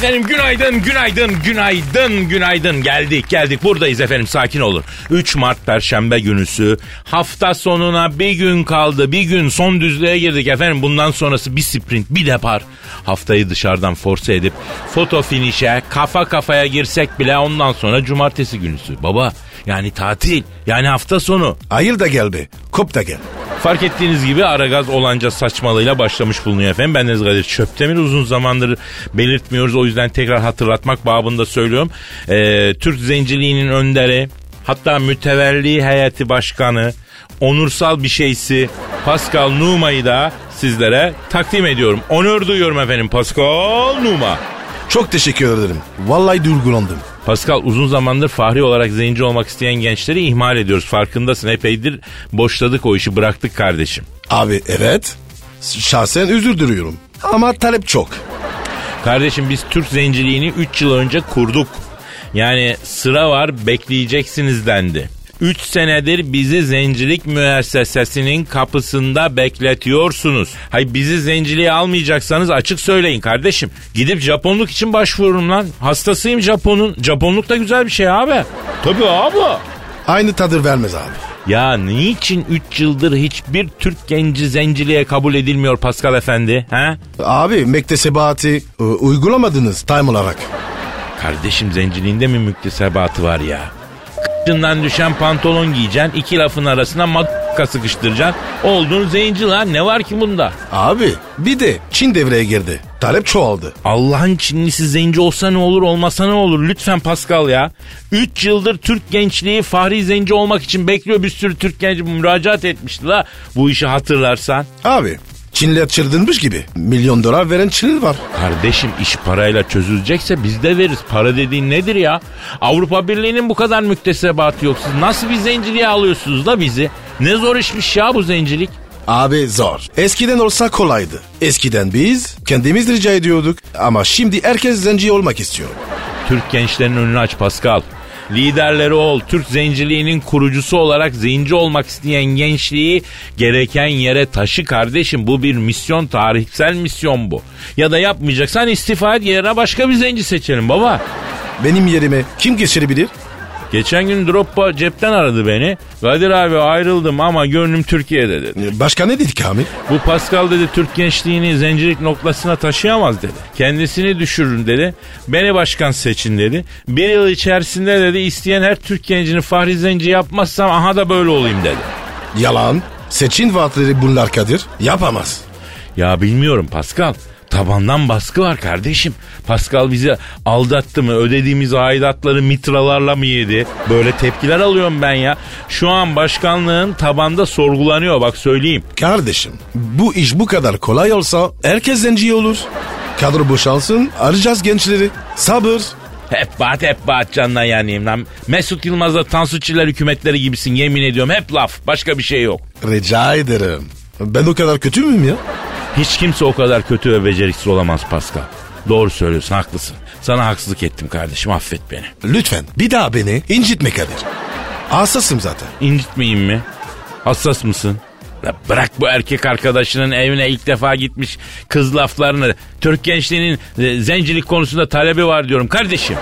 Efendim günaydın, günaydın, günaydın, günaydın. Geldik, geldik. Buradayız efendim. Sakin olun. 3 Mart Perşembe günüsü. Hafta sonuna bir gün kaldı. Bir gün son düzlüğe girdik efendim. Bundan sonrası bir sprint, bir depar. Haftayı dışarıdan force edip foto finişe kafa kafaya girsek bile ondan sonra cumartesi günüsü. Baba yani tatil, yani hafta sonu. Hayır da gel be. Kop da gel. Fark ettiğiniz gibi Aragaz olanca saçmalığıyla başlamış bulunuyor efendim. Ben Deniz Kadir Çöptemir uzun zamandır belirtmiyoruz. O yüzden tekrar hatırlatmak babında söylüyorum. Ee, Türk zenciliğinin önderi hatta mütevelli heyeti başkanı onursal bir şeysi Pascal Numa'yı da sizlere takdim ediyorum. Onur duyuyorum efendim Pascal Numa. Çok teşekkür ederim. Vallahi duygulandım. Pascal uzun zamandır fahri olarak zenci olmak isteyen gençleri ihmal ediyoruz. Farkındasın epeydir boşladık o işi bıraktık kardeşim. Abi evet. Şahsen özür diliyorum. Ama talep çok. Kardeşim biz Türk zenciliğini 3 yıl önce kurduk. Yani sıra var bekleyeceksiniz dendi. 3 senedir bizi zencilik müessesesinin kapısında bekletiyorsunuz. Hay bizi zenciliğe almayacaksanız açık söyleyin kardeşim. Gidip Japonluk için başvururum lan. Hastasıyım Japon'un. Japonluk da güzel bir şey abi. Tabii abi. Aynı tadır vermez abi. Ya niçin 3 yıldır hiçbir Türk genci zenciliğe kabul edilmiyor Pascal Efendi? He? Abi mektesebati e, uygulamadınız time olarak. Kardeşim zenciliğinde mi müktesebatı var ya? Kıçından düşen pantolon giyeceksin. iki lafın arasına makka sıkıştıracaksın. Oldun zenci lan. Ne var ki bunda? Abi bir de Çin devreye girdi. Talep çoğaldı. Allah'ın Çinlisi zenci olsa ne olur olmasa ne olur lütfen Pascal ya. 3 yıldır Türk gençliği fahri zenci olmak için bekliyor bir sürü Türk genci müracaat etmişti la bu işi hatırlarsan. Abi Çinliler çıldırmış gibi. Milyon dolar veren Çinli var. Kardeşim iş parayla çözülecekse biz de veririz. Para dediğin nedir ya? Avrupa Birliği'nin bu kadar müktesebatı yok. Siz nasıl bir zenciliğe alıyorsunuz da bizi? Ne zor işmiş ya bu zencilik. Abi zor. Eskiden olsa kolaydı. Eskiden biz kendimiz rica ediyorduk. Ama şimdi herkes zenci olmak istiyor. Türk gençlerinin önünü aç Pascal. Liderleri ol. Türk zenciliğinin kurucusu olarak zenci olmak isteyen gençliği gereken yere taşı kardeşim. Bu bir misyon, tarihsel misyon bu. Ya da yapmayacaksan istifa et yerine başka bir zenci seçelim baba. Benim yerime kim geçirebilir? Geçen gün Droppa cepten aradı beni. Kadir abi ayrıldım ama gönlüm Türkiye'de dedi. Başka ne dedi Kamil? Bu Pascal dedi Türk gençliğini zencilik noktasına taşıyamaz dedi. Kendisini düşürün dedi. Beni başkan seçin dedi. Bir yıl içerisinde dedi isteyen her Türk gencini fahri zenci yapmazsam aha da böyle olayım dedi. Yalan. Seçin vaatleri bunlar Kadir. Yapamaz. Ya bilmiyorum Pascal. Tabandan baskı var kardeşim. Pascal bizi aldattı mı? Ödediğimiz aidatları mitralarla mı yedi? Böyle tepkiler alıyorum ben ya. Şu an başkanlığın tabanda sorgulanıyor bak söyleyeyim. Kardeşim bu iş bu kadar kolay olsa herkes zenci olur. Kadro boşalsın arayacağız gençleri. Sabır. Hep bat hep bat canına yanayım lan. Mesut Yılmaz'la Tansu Çiller hükümetleri gibisin yemin ediyorum. Hep laf başka bir şey yok. Rica ederim. Ben o kadar kötü müyüm ya? Hiç kimse o kadar kötü ve beceriksiz olamaz Pascal. Doğru söylüyorsun haklısın. Sana haksızlık ettim kardeşim affet beni. Lütfen bir daha beni incitme Kadir. Hassasım zaten. İncitmeyeyim mi? Hassas mısın? La bırak bu erkek arkadaşının evine ilk defa gitmiş kız laflarını. Türk gençliğinin e, zencilik konusunda talebi var diyorum kardeşim.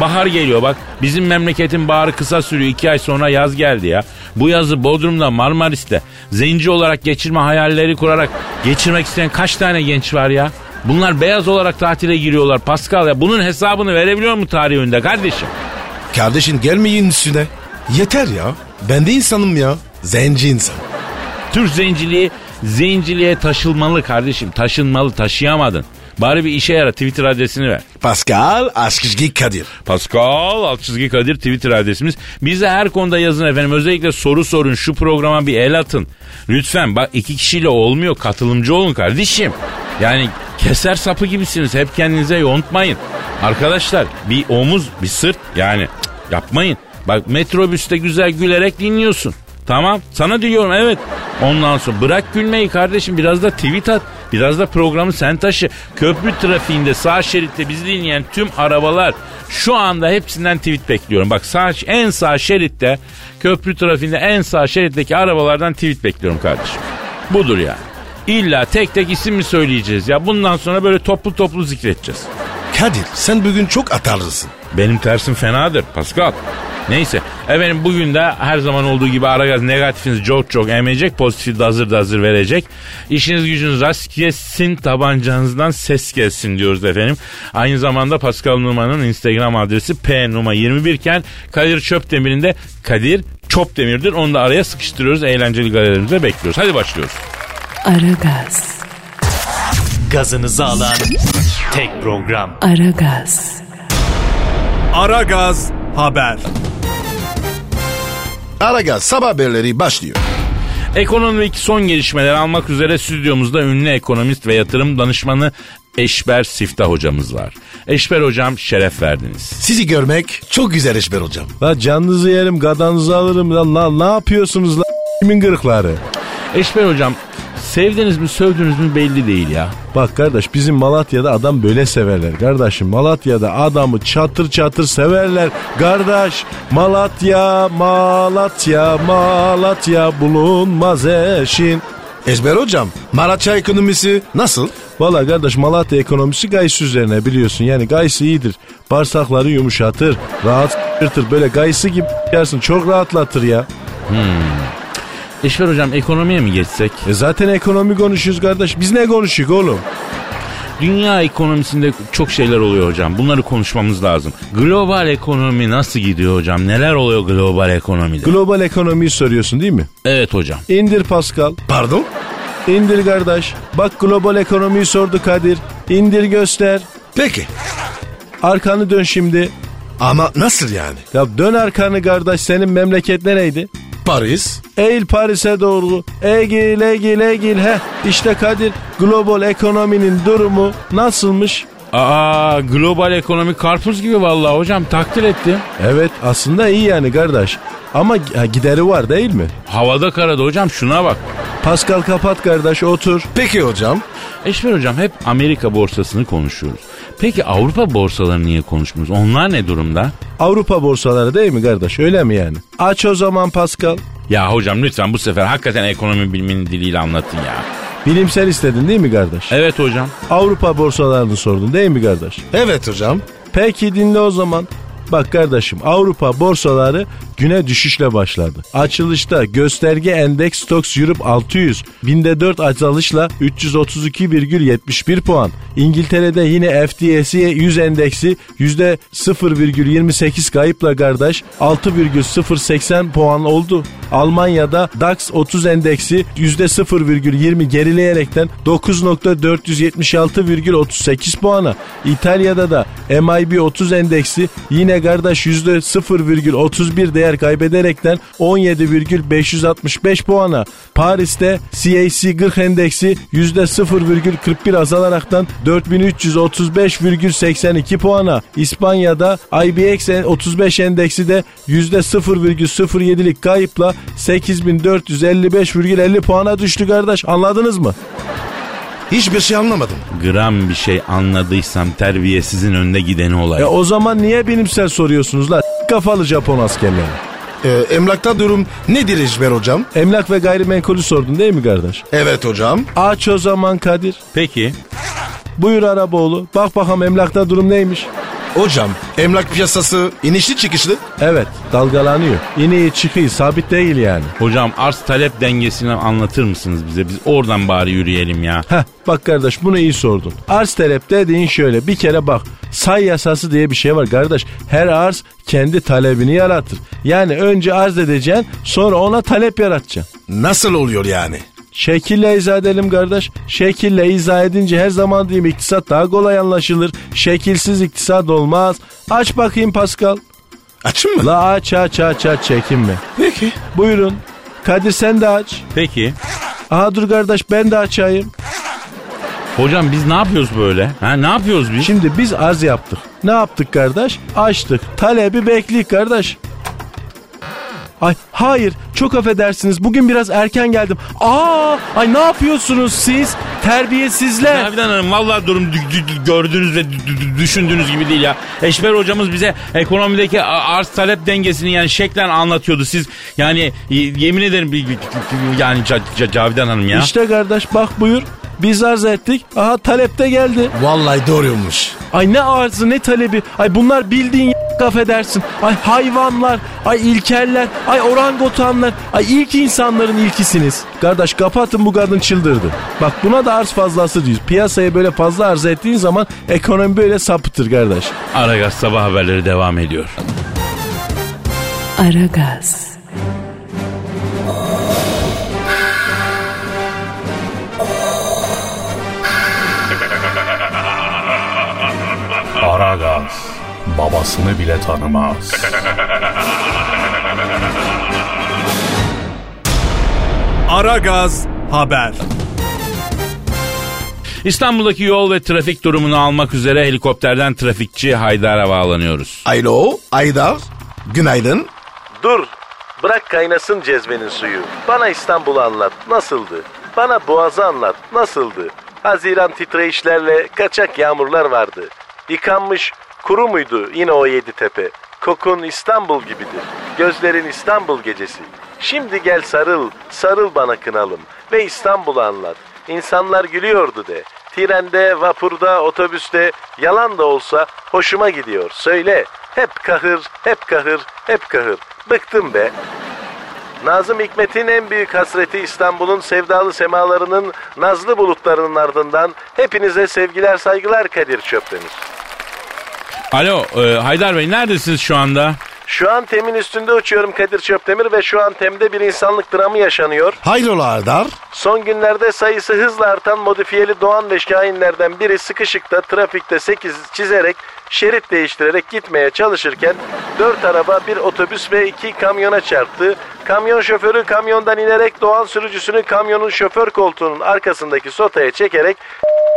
Bahar geliyor bak. Bizim memleketin baharı kısa sürüyor. iki ay sonra yaz geldi ya. Bu yazı Bodrum'da Marmaris'te zenci olarak geçirme hayalleri kurarak geçirmek isteyen kaç tane genç var ya? Bunlar beyaz olarak tatile giriyorlar Pascal ya. Bunun hesabını verebiliyor mu tarih önünde kardeşim? Kardeşin gelmeyin üstüne. Yeter ya. Ben de insanım ya. Zenci insan. Türk zenciliği zenciliğe taşılmalı kardeşim. Taşınmalı taşıyamadın. Bari bir işe yara Twitter adresini ver. Pascal Askizgi Kadir. Pascal alt çizgi Kadir Twitter adresimiz. Bize her konuda yazın efendim. Özellikle soru sorun. Şu programa bir el atın. Lütfen bak iki kişiyle olmuyor. Katılımcı olun kardeşim. Yani keser sapı gibisiniz. Hep kendinize yontmayın. Arkadaşlar bir omuz bir sırt yani cık, yapmayın. Bak metrobüste güzel gülerek dinliyorsun. Tamam sana diyorum evet. Ondan sonra bırak gülmeyi kardeşim biraz da tweet at. Biraz da programı sen taşı. Köprü trafiğinde sağ şeritte bizi dinleyen tüm arabalar şu anda hepsinden tweet bekliyorum. Bak sağ, en sağ şeritte köprü trafiğinde en sağ şeritteki arabalardan tweet bekliyorum kardeşim. Budur yani. İlla tek tek isim mi söyleyeceğiz ya? Bundan sonra böyle toplu toplu zikredeceğiz. Kadir sen bugün çok atarlısın. Benim tersim fenadır Pascal. Neyse efendim bugün de her zaman olduğu gibi Aragaz negatifinizi çok çok emecek pozitifi de hazır da hazır verecek. İşiniz gücünüz rast gelsin tabancanızdan ses gelsin diyoruz efendim. Aynı zamanda Pascal Numa'nın Instagram adresi P Numa 21 iken Kadir Çöpdemir'in de Kadir Çopdemir'dir. Onu da araya sıkıştırıyoruz. Eğlenceli galerilerimize bekliyoruz. Hadi başlıyoruz. Aragaz, Gazınızı alan tek program. Aragaz, Aragaz Haber. Aragaz sabah haberleri başlıyor. Ekonomik son gelişmeleri almak üzere stüdyomuzda ünlü ekonomist ve yatırım danışmanı Eşber Siftah hocamız var. Eşber hocam şeref verdiniz. Sizi görmek çok güzel Eşber hocam. La canınızı yerim, gadanızı alırım. Lan la, ne yapıyorsunuz la? Kimin gırıkları? Eşber hocam sevdiniz mi sövdünüz mü belli değil ya. Bak kardeş bizim Malatya'da adam böyle severler. Kardeşim Malatya'da adamı çatır çatır severler. Kardeş Malatya, Malatya, Malatya bulunmaz eşin. Eşber hocam Malatya ekonomisi nasıl? Valla kardeş Malatya ekonomisi gaysı üzerine biliyorsun. Yani gaysı iyidir. Bağırsakları yumuşatır, rahat. Böyle gaysı gibi yersin. Çok rahatlatır ya. Eşber hocam ekonomiye mi geçsek? E zaten ekonomi konuşuyoruz kardeş. Biz ne konuşuyoruz oğlum? Dünya ekonomisinde çok şeyler oluyor hocam. Bunları konuşmamız lazım. Global ekonomi nasıl gidiyor hocam? Neler oluyor global ekonomide? Global ekonomiyi soruyorsun değil mi? evet hocam. İndir Pascal. Pardon? İndir kardeş. Bak global ekonomiyi sordu Kadir. İndir göster. Peki. Arkanı dön şimdi. Ama nasıl yani? Ya dön arkanı kardeş senin memleket nereydi? Paris, Eğil Paris'e doğru. Egil egil egil. Heh işte Kadir global ekonominin durumu nasılmış? Aa global ekonomi karpuz gibi vallahi hocam takdir ettim. Evet aslında iyi yani kardeş. Ama gideri var değil mi? Havada karada hocam şuna bak. Pascal kapat kardeş otur. Peki hocam. Eşber hocam hep Amerika borsasını konuşuyoruz. Peki Avrupa borsalarını niye konuşmuyoruz? Onlar ne durumda? Avrupa borsaları değil mi kardeş öyle mi yani? Aç o zaman Pascal. Ya hocam lütfen bu sefer hakikaten ekonomi biliminin diliyle anlatın ya. Bilimsel istedin değil mi kardeş? Evet hocam. Avrupa borsalarını sordun değil mi kardeş? Evet hocam. Peki dinle o zaman. Bak kardeşim Avrupa borsaları güne düşüşle başladı. Açılışta gösterge endeks Stoxx Europe 600 binde 4 azalışla 332,71 puan. İngiltere'de yine FTSE 100 endeksi %0,28 kayıpla kardeş 6,080 puan oldu. Almanya'da DAX 30 endeksi %0,20 gerileyerekten 9.476,38 puana. İtalya'da da MIB 30 endeksi yine kardeş %0,31 değer kaybederekten 17,565 puana. Paris'te CAC 40 endeksi %0,41 azalaraktan 4335,82 puana. İspanya'da IBX 35 endeksi de %0,07'lik kayıpla 8455,50 puana düştü kardeş. Anladınız mı? Hiçbir şey anlamadım. Gram bir şey anladıysam terbiyesizin önde gideni olay. E o zaman niye bilimsel soruyorsunuz la? Kafalı Japon askerleri. Ee, emlakta durum nedir Eşber hocam? Emlak ve gayrimenkulü sordun değil mi kardeş? Evet hocam. Aç o zaman Kadir. Peki. Buyur Araboğlu. Bak bakalım emlakta durum neymiş? Hocam emlak piyasası inişli çıkışlı. Evet dalgalanıyor. İneği çıkıyor sabit değil yani. Hocam arz talep dengesini anlatır mısınız bize? Biz oradan bari yürüyelim ya. Heh bak kardeş bunu iyi sordun. Arz talep dediğin şöyle bir kere bak. Say yasası diye bir şey var kardeş. Her arz kendi talebini yaratır. Yani önce arz edeceksin sonra ona talep yaratacaksın. Nasıl oluyor yani? Şekille izah edelim kardeş. Şekille izah edince her zaman diyeyim iktisat daha kolay anlaşılır. Şekilsiz iktisat olmaz. Aç bakayım Pascal. Açın mı? La aç aç aç aç çekinme. Peki. Buyurun. Kadir sen de aç. Peki. Aha dur kardeş ben de açayım. Hocam biz ne yapıyoruz böyle? Ha ne yapıyoruz biz? Şimdi biz arz yaptık. Ne yaptık kardeş? Açtık. Talebi bekliyor kardeş. Ay hayır çok affedersiniz bugün biraz erken geldim. Aa ay ne yapıyorsunuz siz? Terbiyesizler. Cavidan Hanım vallahi durum dü- dü- gördüğünüz ve dü- dü- düşündüğünüz gibi değil ya. Eşber hocamız bize ekonomideki arz talep dengesini yani şeklen anlatıyordu. Siz yani yemin ederim yani Ca- Ca- Cavidan Hanım ya. İşte kardeş bak buyur. Biz arz ettik. Aha talep de geldi. Vallahi doğruymuş. Ay ne arzı ne talebi. Ay bunlar bildiğin affedersin. Ay hayvanlar, ay ilkeller, ay orangotanlar, ay ilk insanların ilkisiniz. Kardeş kapatın bu kadın çıldırdı. Bak buna da arz fazlası diyoruz. Piyasaya böyle fazla arz ettiğin zaman ekonomi böyle sapıtır kardeş. Aragaz sabah haberleri devam ediyor. Aragaz, Aragaz babasını bile tanımaz. Aragaz haber. İstanbul'daki yol ve trafik durumunu almak üzere helikopterden trafikçi Haydar'a bağlanıyoruz. Alo, Aydar. Günaydın. Dur. Bırak kaynasın cezvenin suyu. Bana İstanbul'u anlat. Nasıldı? Bana Boğaz'ı anlat. Nasıldı? Haziran titreyişlerle kaçak yağmurlar vardı. Yıkanmış kuru muydu yine o yedi tepe? Kokun İstanbul gibidir. Gözlerin İstanbul gecesi. Şimdi gel sarıl, sarıl bana kınalım ve İstanbul'u anlat. İnsanlar gülüyordu de. Trende, vapurda, otobüste yalan da olsa hoşuma gidiyor. Söyle. Hep kahır, hep kahır, hep kahır. Bıktım be. Nazım Hikmet'in en büyük hasreti İstanbul'un sevdalı semalarının nazlı bulutlarının ardından hepinize sevgiler saygılar Kadir Çöptemir. Alo e, Haydar Bey neredesiniz şu anda? Şu an temin üstünde uçuyorum Kadir Çöptemir ve şu an temde bir insanlık dramı yaşanıyor. Hayrola Aydar? Son günlerde sayısı hızla artan modifiyeli Doğan ve Şahinlerden biri sıkışıkta trafikte 8 çizerek şerit değiştirerek gitmeye çalışırken 4 araba bir otobüs ve 2 kamyona çarptı. Kamyon şoförü kamyondan inerek Doğan sürücüsünü kamyonun şoför koltuğunun arkasındaki sotaya çekerek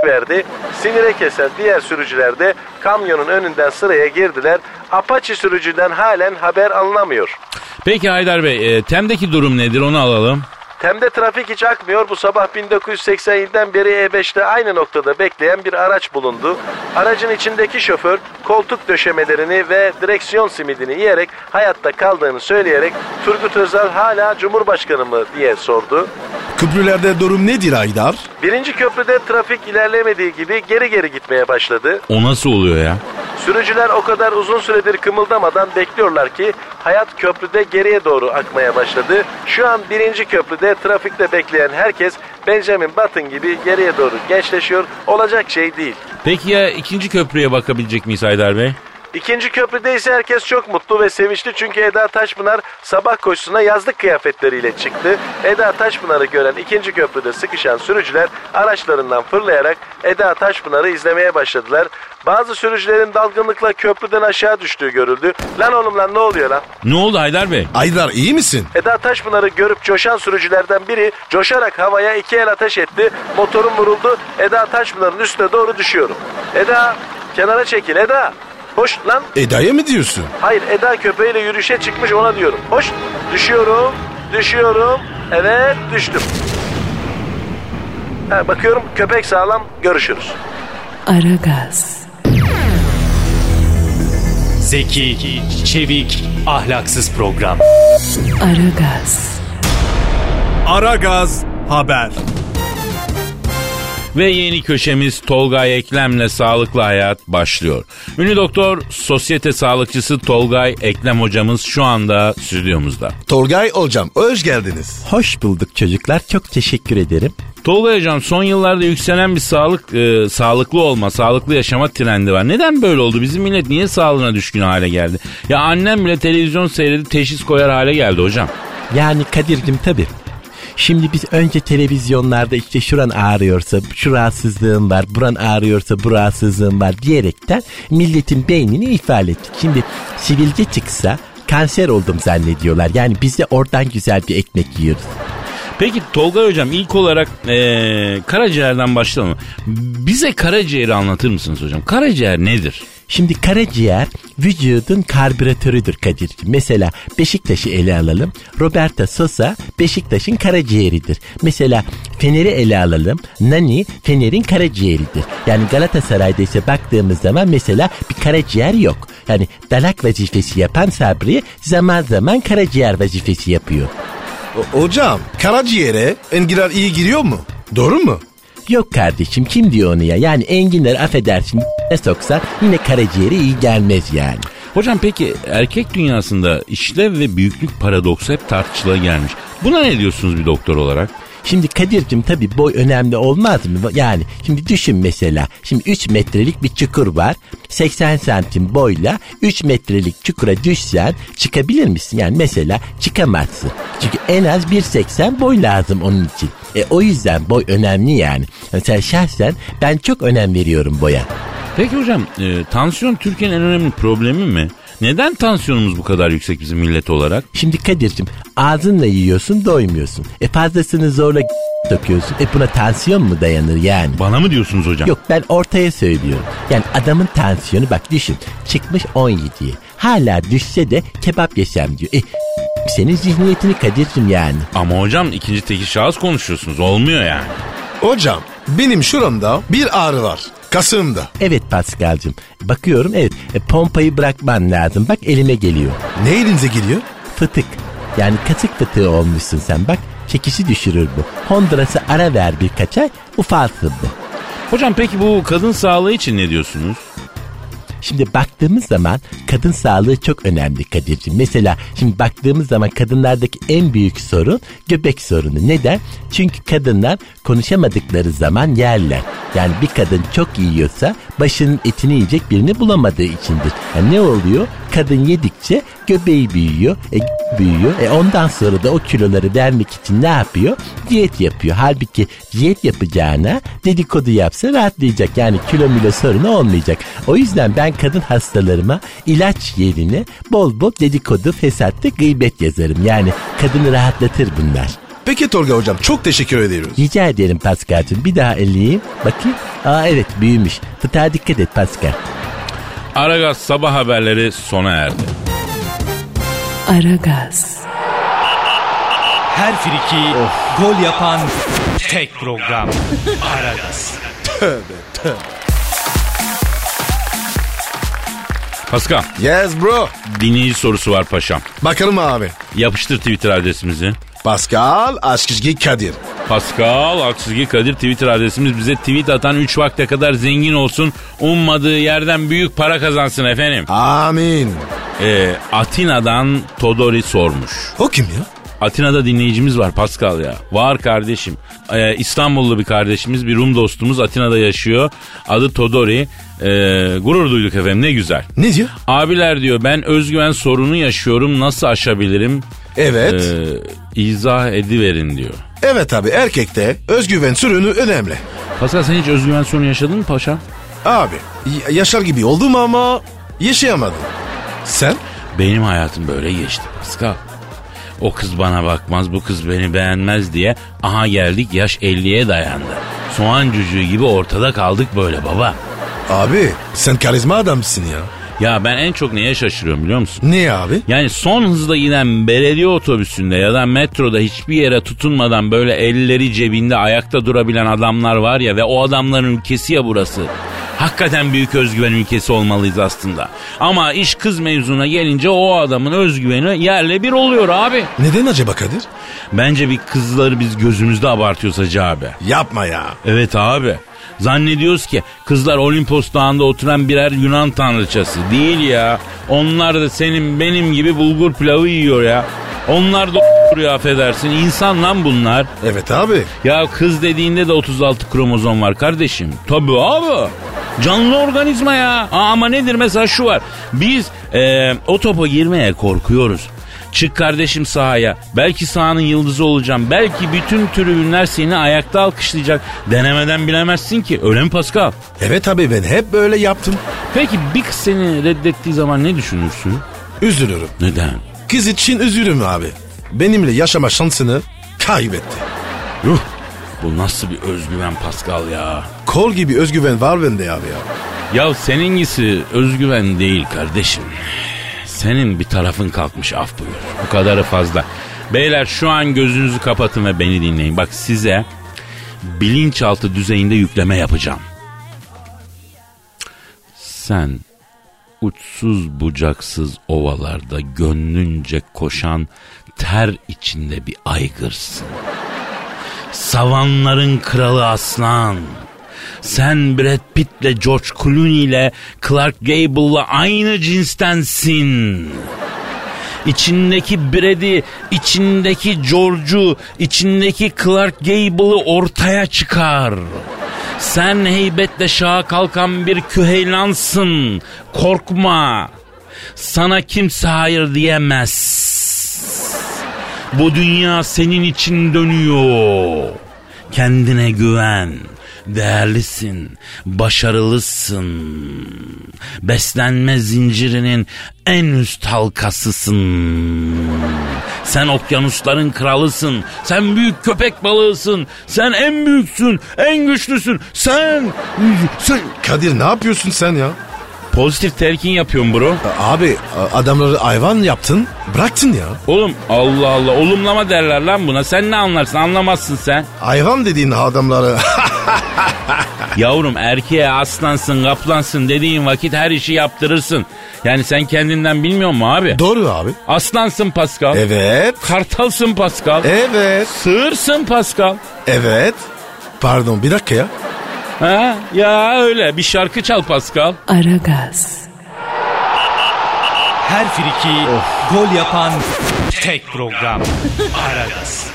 verdi. Sinire kesen diğer sürücüler de kamyonun önünden sıraya girdiler. Apache sürücüden halen haber alınamıyor. Peki Haydar Bey e, Tem'deki durum nedir onu alalım. Tem'de trafik hiç akmıyor. Bu sabah 1987'den beri E5'te aynı noktada bekleyen bir araç bulundu. Aracın içindeki şoför koltuk döşemelerini ve direksiyon simidini yiyerek hayatta kaldığını söyleyerek Turgut Özal hala Cumhurbaşkanı mı diye sordu. Köprülerde durum nedir Aydar? Birinci köprüde trafik ilerlemediği gibi geri geri gitmeye başladı. O nasıl oluyor ya? Sürücüler o kadar uzun süredir kımıldamadan bekliyorlar ki hayat köprüde geriye doğru akmaya başladı. Şu an birinci köprüde trafikte bekleyen herkes Benjamin Button gibi geriye doğru gençleşiyor. Olacak şey değil. Peki ya ikinci köprüye bakabilecek miyiz Haydar Bey? İkinci köprüde ise herkes çok mutlu ve sevinçli çünkü Eda Taşpınar sabah koşusuna yazlık kıyafetleriyle çıktı. Eda Taşpınar'ı gören ikinci köprüde sıkışan sürücüler araçlarından fırlayarak Eda Taşpınar'ı izlemeye başladılar. Bazı sürücülerin dalgınlıkla köprüden aşağı düştüğü görüldü. Lan oğlum lan ne oluyor lan? Ne oldu Haydar Bey? Aydar iyi misin? Eda Taşpınar'ı görüp coşan sürücülerden biri coşarak havaya iki el ateş etti. Motorum vuruldu. Eda Taşpınar'ın üstüne doğru düşüyorum. Eda kenara çekil Eda. Hoş lan. Eda'ya mı diyorsun? Hayır Eda köpeğiyle yürüyüşe çıkmış ona diyorum. Hoş düşüyorum. Düşüyorum. Evet düştüm. Ha, bakıyorum köpek sağlam görüşürüz. Aragaz, Zeki, çevik, ahlaksız program. Aragaz, Aragaz haber. Ve yeni köşemiz Tolgay Eklem'le Sağlıklı Hayat başlıyor. Ünlü doktor, sosyete sağlıkçısı Tolgay Eklem hocamız şu anda stüdyomuzda. Torgay hocam hoş geldiniz. Hoş bulduk çocuklar. Çok teşekkür ederim. Tolgay hocam son yıllarda yükselen bir sağlık, e, sağlıklı olma, sağlıklı yaşama trendi var. Neden böyle oldu? Bizim millet niye sağlığına düşkün hale geldi? Ya annem bile televizyon seyredi teşhis koyar hale geldi hocam. Yani Kadir'cim tabii. Şimdi biz önce televizyonlarda işte şuran ağrıyorsa şu rahatsızlığım var, buran ağrıyorsa bu rahatsızlığım var diyerekten milletin beynini ifade ettik. Şimdi sivilce çıksa kanser oldum zannediyorlar. Yani biz de oradan güzel bir ekmek yiyoruz. Peki Tolga Hocam ilk olarak ee, karaciğerden başlayalım. Bize karaciğeri anlatır mısınız hocam? Karaciğer nedir? Şimdi karaciğer vücudun karbüratörüdür Kadir'ciğim. Mesela Beşiktaş'ı ele alalım. Roberto Sosa Beşiktaş'ın karaciğeridir. Mesela Fener'i ele alalım. Nani Fener'in karaciğeridir. Yani Galatasaray'da ise baktığımız zaman mesela bir karaciğer yok. Yani dalak vazifesi yapan Sabri zaman zaman karaciğer vazifesi yapıyor. O- hocam karaciğere enginar iyi giriyor mu? Doğru mu? Yok kardeşim kim diyor onu ya? Yani enginler affedersin ne soksan yine karaciğere iyi gelmez yani. Hocam peki erkek dünyasında işlev ve büyüklük paradoksu hep tartışıla gelmiş. Buna ne diyorsunuz bir doktor olarak? Şimdi Kadir'cim tabii boy önemli olmaz mı? Yani şimdi düşün mesela. Şimdi 3 metrelik bir çukur var. 80 santim boyla 3 metrelik çukura düşsen çıkabilir misin? Yani mesela çıkamazsın. Çünkü en az 1.80 boy lazım onun için. E o yüzden boy önemli yani. Mesela şahsen ben çok önem veriyorum boya. Peki hocam e, tansiyon Türkiye'nin en önemli problemi mi? Neden tansiyonumuz bu kadar yüksek bizim millet olarak? Şimdi Kadir'cim ağzınla yiyorsun doymuyorsun. E fazlasını zorla döküyorsun. E buna tansiyon mu dayanır yani? Bana mı diyorsunuz hocam? Yok ben ortaya söylüyorum. Yani adamın tansiyonu bak düşün. Çıkmış 17'ye. Hala düşse de kebap yesem diyor. E senin zihniyetini Kadir'cim yani. Ama hocam ikinci tekil şahıs konuşuyorsunuz. Olmuyor yani. Hocam benim şuramda bir ağrı var. Kasığımda. Evet Paskal'cım. Bakıyorum evet e, pompayı bırakman lazım. Bak elime geliyor. Ne elinize geliyor? Fıtık. Yani katık fıtığı olmuşsun sen bak. Çekişi düşürür bu. Honduras'ı ara ver birkaç ay ufalsın bu. Hocam peki bu kadın sağlığı için ne diyorsunuz? Şimdi baktığımız zaman kadın sağlığı çok önemli Kadir'cim. Mesela şimdi baktığımız zaman kadınlardaki en büyük sorun göbek sorunu. Neden? Çünkü kadınlar konuşamadıkları zaman yerler. Yani bir kadın çok yiyorsa başının etini yiyecek birini bulamadığı içindir. Yani ne oluyor? Kadın yedikçe göbeği büyüyor. E, büyüyor. E ondan sonra da o kiloları vermek için ne yapıyor? Diyet yapıyor. Halbuki diyet yapacağına dedikodu yapsa rahatlayacak. Yani kilo milo sorunu olmayacak. O yüzden ben kadın hastalarıma ilaç yerine bol bol dedikodu, fesatta gıybet yazarım. Yani kadını rahatlatır bunlar. Peki Tolga hocam çok teşekkür ediyoruz. Rica ederim Pascal'cığım. Bir daha elleyeyim. Bakayım. Aa evet büyümüş. Fıtığa dikkat et Pascal. Aragaz sabah haberleri sona erdi. Aragaz, Her friki gol yapan tek program. Aragaz. Pascal Yes bro. dinleyici sorusu var paşam. Bakalım abi. Yapıştır Twitter adresimizi. Pascal Askizgi Kadir. Pascal Aksızgi Kadir Twitter adresimiz bize tweet atan 3 vakte kadar zengin olsun. Ummadığı yerden büyük para kazansın efendim. Amin. Ee, Atina'dan Todori sormuş. O kim ya? Atina'da dinleyicimiz var Pascal ya. Var kardeşim. Ee, İstanbullu bir kardeşimiz, bir Rum dostumuz Atina'da yaşıyor. Adı Todori. Ee, gurur duyduk efendim ne güzel. Ne diyor? Abiler diyor ben özgüven sorunu yaşıyorum nasıl aşabilirim? Evet. Ee, izah ediverin diyor. Evet abi erkekte özgüven sürünü önemli. Pascal sen hiç özgüven sorunu yaşadın mı paşa? Abi yaşar gibi oldum ama yaşayamadım. Sen? Benim hayatım böyle geçti Pascal. O kız bana bakmaz, bu kız beni beğenmez diye aha geldik yaş 50'ye dayandı. Soğan cücüğü gibi ortada kaldık böyle baba. Abi sen karizma adamsın ya. Ya ben en çok neye şaşırıyorum biliyor musun? Ne abi? Yani son hızla giden belediye otobüsünde ya da metroda hiçbir yere tutunmadan böyle elleri cebinde ayakta durabilen adamlar var ya ve o adamların ülkesi ya burası. Hakikaten büyük özgüven ülkesi olmalıyız aslında. Ama iş kız mevzuna gelince o adamın özgüveni yerle bir oluyor abi. Neden acaba Kadir? Bence bir kızları biz gözümüzde abartıyoruz hacı abi. Yapma ya. Evet abi. Zannediyoruz ki kızlar Olimpos dağında oturan birer Yunan tanrıçası. Değil ya. Onlar da senin benim gibi bulgur pilavı yiyor ya. Onlar da duruyor affedersin. İnsan lan bunlar. Evet abi. Ya kız dediğinde de 36 kromozom var kardeşim. Tabii abi. Canlı organizma ya. Aa, ama nedir mesela şu var. Biz e, o topa girmeye korkuyoruz. Çık kardeşim sahaya. Belki sahanın yıldızı olacağım. Belki bütün tribünler seni ayakta alkışlayacak. Denemeden bilemezsin ki. Öyle mi Pascal? Evet abi ben hep böyle yaptım. Peki bir kız seni reddettiği zaman ne düşünürsün? Üzülürüm. Neden? Kız için üzülürüm abi. Benimle yaşama şansını kaybetti. Yuh. Bu nasıl bir özgüven Pascal ya? Kol gibi özgüven var bende abi ya. Ya seninkisi özgüven değil kardeşim. Senin bir tarafın kalkmış af buyur. Bu kadarı fazla. Beyler şu an gözünüzü kapatın ve beni dinleyin. Bak size bilinçaltı düzeyinde yükleme yapacağım. Sen uçsuz bucaksız ovalarda gönlünce koşan ter içinde bir aygırsın. Savanların kralı aslan. Sen Brad Pitt'le George Clooney ile Clark Gable'la aynı cinstensin. İçindeki Brad'i, içindeki George'u, içindeki Clark Gable'ı ortaya çıkar. Sen heybetle şaha kalkan bir küheylansın. Korkma. Sana kimse hayır diyemez. Bu dünya senin için dönüyor. Kendine güven. Değerlisin, başarılısın. Beslenme zincirinin en üst halkasısın. Sen okyanusların kralısın. Sen büyük köpek balığısın. Sen en büyüksün, en güçlüsün. Sen, sen... Kadir ne yapıyorsun sen ya? Pozitif telkin yapıyorum bro. Abi adamları hayvan yaptın bıraktın ya. Oğlum Allah Allah olumlama derler lan buna. Sen ne anlarsın anlamazsın sen. Hayvan dediğin adamları. Yavrum erkeğe aslansın kaplansın dediğin vakit her işi yaptırırsın. Yani sen kendinden bilmiyor musun abi? Doğru abi. Aslansın Pascal. Evet. Kartalsın Pascal. Evet. Sığırsın Pascal. Evet. Pardon bir dakika ya. Ha ya öyle bir şarkı çal Pascal. Aragaz, Her friki gol yapan tek program. Aragaz.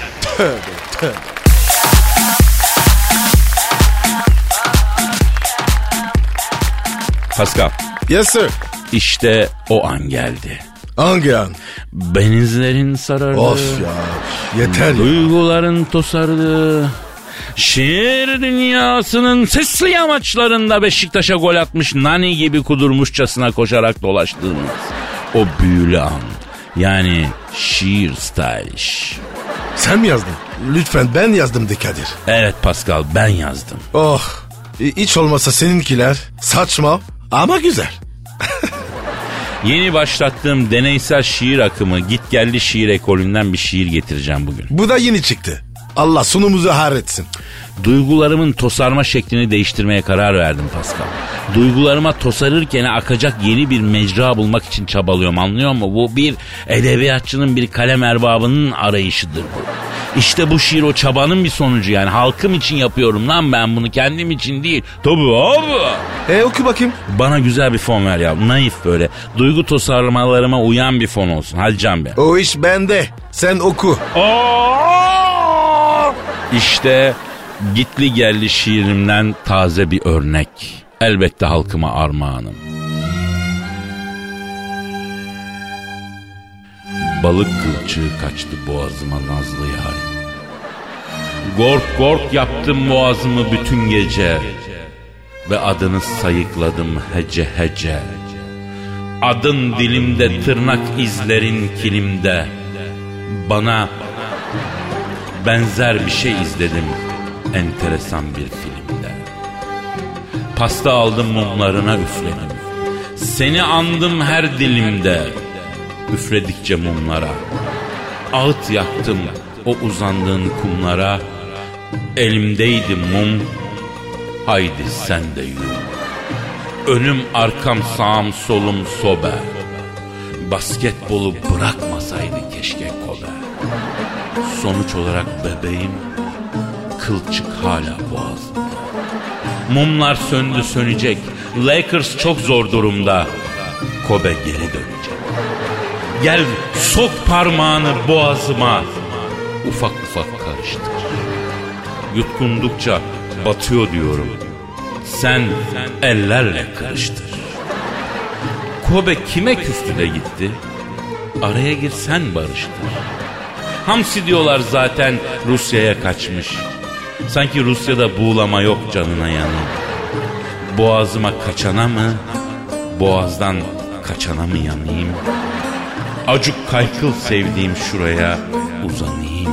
Pascal Yes sir. işte o an geldi. Hangi an? Benizlerin sarardı. Of ya. Yeter ya. Duyguların tosardı. Şiir dünyasının sesli yamaçlarında Beşiktaş'a gol atmış Nani gibi kudurmuşçasına koşarak dolaştığımız o büyülü an. Yani şiir stylish. Sen mi yazdın? Lütfen ben yazdım de Kadir. Evet Pascal ben yazdım. Oh. Hiç olmasa seninkiler saçma ama güzel. Yeni başlattığım deneysel şiir akımı git geldi şiir ekolünden bir şiir getireceğim bugün. Bu da yeni çıktı. Allah sonumuzu etsin. Duygularımın tosarma şeklini değiştirmeye karar verdim Pascal. Duygularıma tosarırken akacak yeni bir mecra bulmak için çabalıyorum anlıyor musun? Bu bir edebiyatçının bir kalem erbabının arayışıdır bu. İşte bu şiir o çabanın bir sonucu yani. Halkım için yapıyorum lan ben bunu kendim için değil. Tabii abi. E oku bakayım. Bana güzel bir fon ver ya. Naif böyle. Duygu tosarlamalarıma uyan bir fon olsun. Hadi Can Bey. O iş bende. Sen oku. İşte gitli geldi şiirimden taze bir örnek. Elbette halkıma armağanım. Balık kılçığı kaçtı boğazıma nazlı yarim. Gork gork yaptım boğazımı bütün gece. Ve adını sayıkladım hece hece. Adın dilimde tırnak izlerin kilimde. Bana benzer bir şey izledim enteresan bir filmde. Pasta aldım mumlarına üfledim. Seni andım her dilimde. Üfledikçe mumlara. Ağıt yaktım o uzandığın kumlara. Elimdeydi mum. Haydi sen de yürü. Önüm arkam sağım solum sobe. Basketbolu bırakmasaydı keşke kobe. Sonuç olarak bebeğim kılçık hala boğazımda. Mumlar söndü sönecek. Lakers çok zor durumda. Kobe geri dönecek. Gel sok parmağını boğazıma. Ufak ufak karıştır. Yutkundukça batıyor diyorum. Sen ellerle karıştır. Kobe kime küstü gitti? araya girsen barıştır. Hamsi diyorlar zaten Rusya'ya kaçmış. Sanki Rusya'da buğulama yok canına yanayım. Boğazıma kaçana mı, boğazdan kaçana mı yanayım? Acuk kaykıl sevdiğim şuraya uzanayım.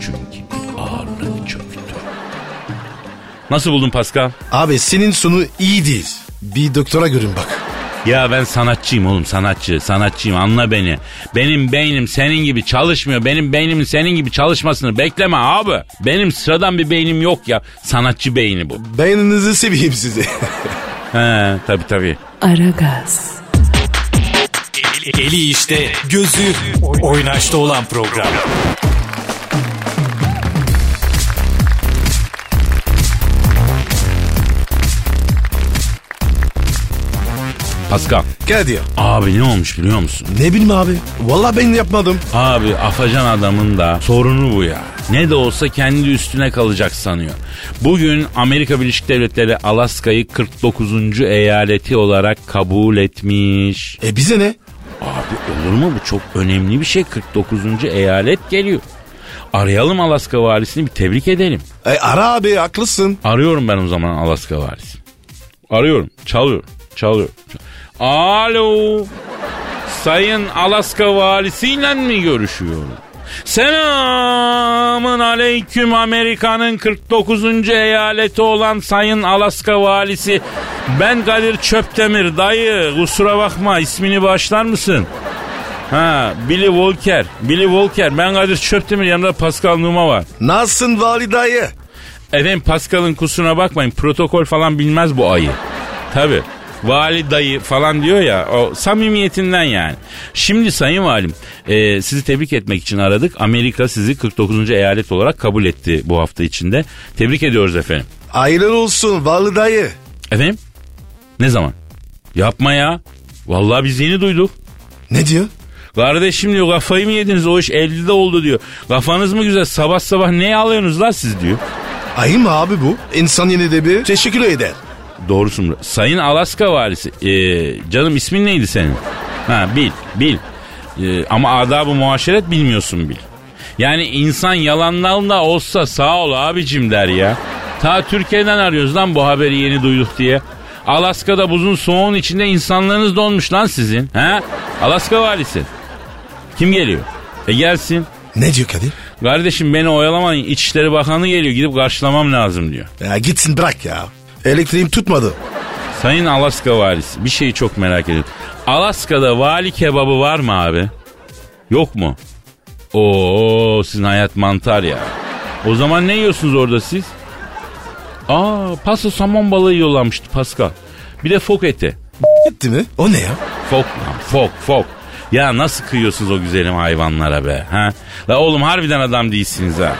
Çünkü bir ağırlık çöktü. Nasıl buldun Pascal? Abi senin sonu iyi değil. Bir doktora görün bak. Ya ben sanatçıyım oğlum sanatçı sanatçıyım anla beni. Benim beynim senin gibi çalışmıyor. Benim beynimin senin gibi çalışmasını bekleme abi. Benim sıradan bir beynim yok ya. Sanatçı beyni bu. Beyninizi seveyim sizi. He tabii tabii. Aragaz, Eli işte, gözü oynaşta olan program. Pascal. Kadir. Abi ne olmuş biliyor musun? Ne bileyim abi. Vallahi ben yapmadım. Abi afacan adamın da sorunu bu ya. Ne de olsa kendi üstüne kalacak sanıyor. Bugün Amerika Birleşik Devletleri Alaska'yı 49. eyaleti olarak kabul etmiş. E bize ne? Abi olur mu bu çok önemli bir şey 49. eyalet geliyor. Arayalım Alaska valisini bir tebrik edelim. E ara abi haklısın. Arıyorum ben o zaman Alaska valisi. Arıyorum çalıyorum çalıyorum. Alo. Sayın Alaska valisiyle mi görüşüyorum? Selamın aleyküm Amerika'nın 49. eyaleti olan Sayın Alaska valisi. Ben Kadir Çöptemir dayı kusura bakma ismini başlar mısın? Ha Billy Walker. Billy Walker. Ben Kadir Çöptemir yanımda Pascal Numa var. Nasılsın vali dayı? Efendim Pascal'ın kusuruna bakmayın. Protokol falan bilmez bu ayı. Tabi. Vali dayı falan diyor ya o samimiyetinden yani. Şimdi sayın valim e, sizi tebrik etmek için aradık. Amerika sizi 49. eyalet olarak kabul etti bu hafta içinde. Tebrik ediyoruz efendim. Hayırlı olsun vali dayı. Efendim? Ne zaman? Yapma ya. Vallahi biz yeni duyduk. Ne diyor? Kardeşim diyor kafayı mı yediniz o iş 50'de oldu diyor. Kafanız mı güzel sabah sabah ne alıyorsunuz lan siz diyor. Ayı mı abi bu? İnsan yine de bir teşekkür eder. Doğrusun. Sayın Alaska valisi. Ee, canım ismin neydi senin? Ha bil bil. Ee, ama adabı muaşeret bilmiyorsun bil. Yani insan yalandan da olsa sağ ol abicim der ya. Ta Türkiye'den arıyoruz lan bu haberi yeni duyduk diye. Alaska'da buzun soğuğun içinde insanlarınız donmuş lan sizin. Ha? Alaska valisi. Kim geliyor? E gelsin. Ne diyor Kadir? Kardeşim beni oyalamayın. İçişleri Bakanı geliyor. Gidip karşılamam lazım diyor. Ya gitsin bırak ya. Elektriğim tutmadı. Sayın Alaska valisi bir şeyi çok merak ediyorum. Alaska'da vali kebabı var mı abi? Yok mu? Oo sizin hayat mantar ya. O zaman ne yiyorsunuz orada siz? Aa pasta somon balığı yiyorlarmıştı Pascal. Bir de fok eti. Gitti mi? O ne ya? Fok lan fok fok. Ya nasıl kıyıyorsunuz o güzelim hayvanlara be? Ha? La oğlum harbiden adam değilsiniz ha.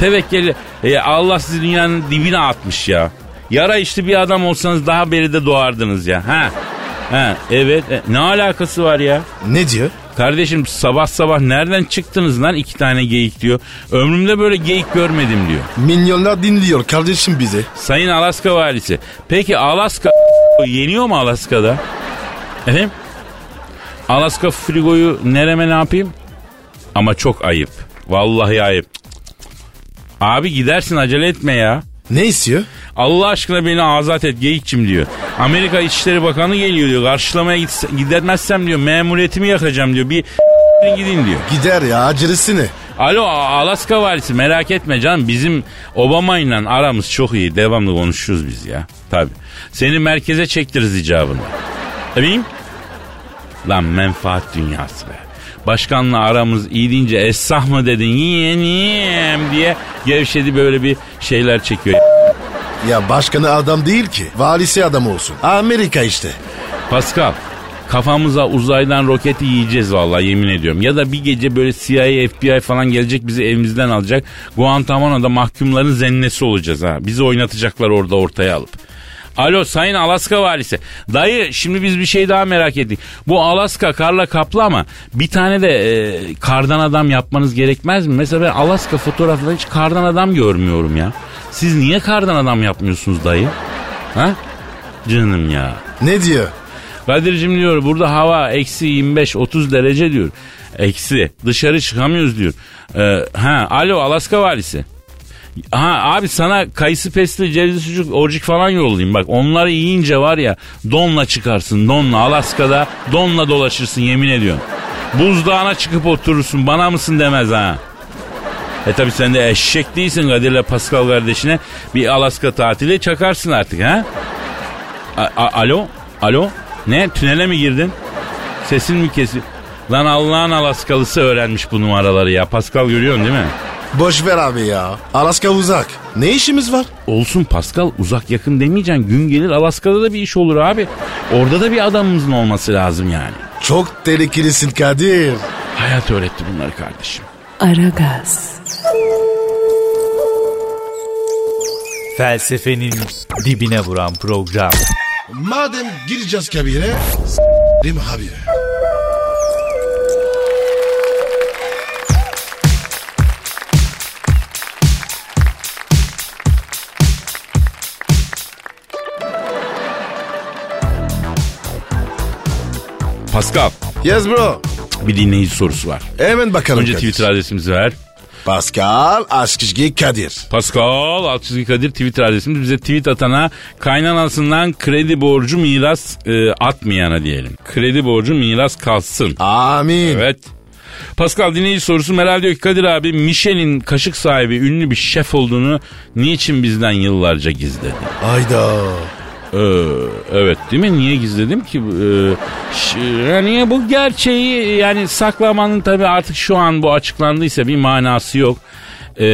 Tevekkeli e, Allah sizi dünyanın dibine atmış ya. Yara işte bir adam olsanız daha beri de doğardınız ya. Ha? Ha evet. E, ne alakası var ya? Ne diyor? Kardeşim sabah sabah nereden çıktınız lan iki tane geyik diyor. Ömrümde böyle geyik görmedim diyor. Milyonlar dinliyor kardeşim bizi. Sayın Alaska valisi. Peki Alaska yeniyor mu Alaska'da? Efendim? Alaska frigoyu nereme ne yapayım? Ama çok ayıp. Vallahi ayıp. Abi gidersin acele etme ya. Ne istiyor? Allah aşkına beni azat et geyikçim diyor. Amerika İçişleri Bakanı geliyor diyor. Karşılamaya git, gidermezsem diyor memuriyetimi yakacağım diyor. Bir gidin diyor. Gider ya acelesi ne? Alo Alaska valisi merak etme canım bizim Obama ile aramız çok iyi. Devamlı konuşuyoruz biz ya. Tabi. Seni merkeze çektiririz icabında. Efendim? Lan menfaat dünyası be. Başkanla aramız iyi deyince esah mı dedin yeğenim diye gevşedi böyle bir şeyler çekiyor. Ya başkanı adam değil ki. Valisi adam olsun. Amerika işte. Pascal kafamıza uzaydan roketi yiyeceğiz vallahi yemin ediyorum. Ya da bir gece böyle CIA, FBI falan gelecek bizi evimizden alacak. Guantanamo'da mahkumların zennesi olacağız ha. Bizi oynatacaklar orada ortaya alıp. Alo Sayın Alaska valisi. Dayı şimdi biz bir şey daha merak ettik. Bu Alaska karla kaplı ama bir tane de e, kardan adam yapmanız gerekmez mi? Mesela ben Alaska fotoğraflarında hiç kardan adam görmüyorum ya. Siz niye kardan adam yapmıyorsunuz dayı? Ha? Canım ya. Ne diyor? Kadir'cim diyor burada hava eksi 25-30 derece diyor. Eksi dışarı çıkamıyoruz diyor. Ee, ha alo Alaska valisi. Ha abi sana kayısı pesli cevizi sucuk orcik falan yollayayım. Bak onları yiyince var ya donla çıkarsın donla. Alaska'da donla dolaşırsın yemin ediyorum. Buzdağına çıkıp oturursun bana mısın demez ha. E tabi sen de eşek değilsin Kadir'le Pascal kardeşine bir Alaska tatili çakarsın artık ha. A- a- alo? Alo? Ne? Tünele mi girdin? Sesin mi kesiyor? Lan Allah'ın Alaskalısı öğrenmiş bu numaraları ya. Pascal görüyorsun değil mi? Boş ver abi ya. Alaska uzak. Ne işimiz var? Olsun Pascal uzak yakın demeyeceksin. Gün gelir Alaska'da da bir iş olur abi. Orada da bir adamımızın olması lazım yani. Çok tehlikelisin Kadir. Hayat öğretti bunları kardeşim. Aragaz, Felsefenin dibine vuran program. Madem gireceğiz kabire s**rim abi. Pascal Yes bro. bir dinleyici sorusu var. Hemen bakalım Önce Kadir. Twitter adresimizi ver. Pascal Askışgi Kadir. Pascal çizgi Kadir Twitter adresimiz. Bize tweet atana kaynanasından kredi borcu miras e, atmayana diyelim. Kredi borcu miras kalsın. Amin. Evet. Pascal dinleyici sorusu Meral diyor ki Kadir abi Michelin kaşık sahibi ünlü bir şef olduğunu niçin bizden yıllarca gizledi? Ayda. Ee, evet değil mi? Niye gizledim ki? Ee, yani bu gerçeği yani saklamanın tabii artık şu an bu açıklandıysa bir manası yok. Ee,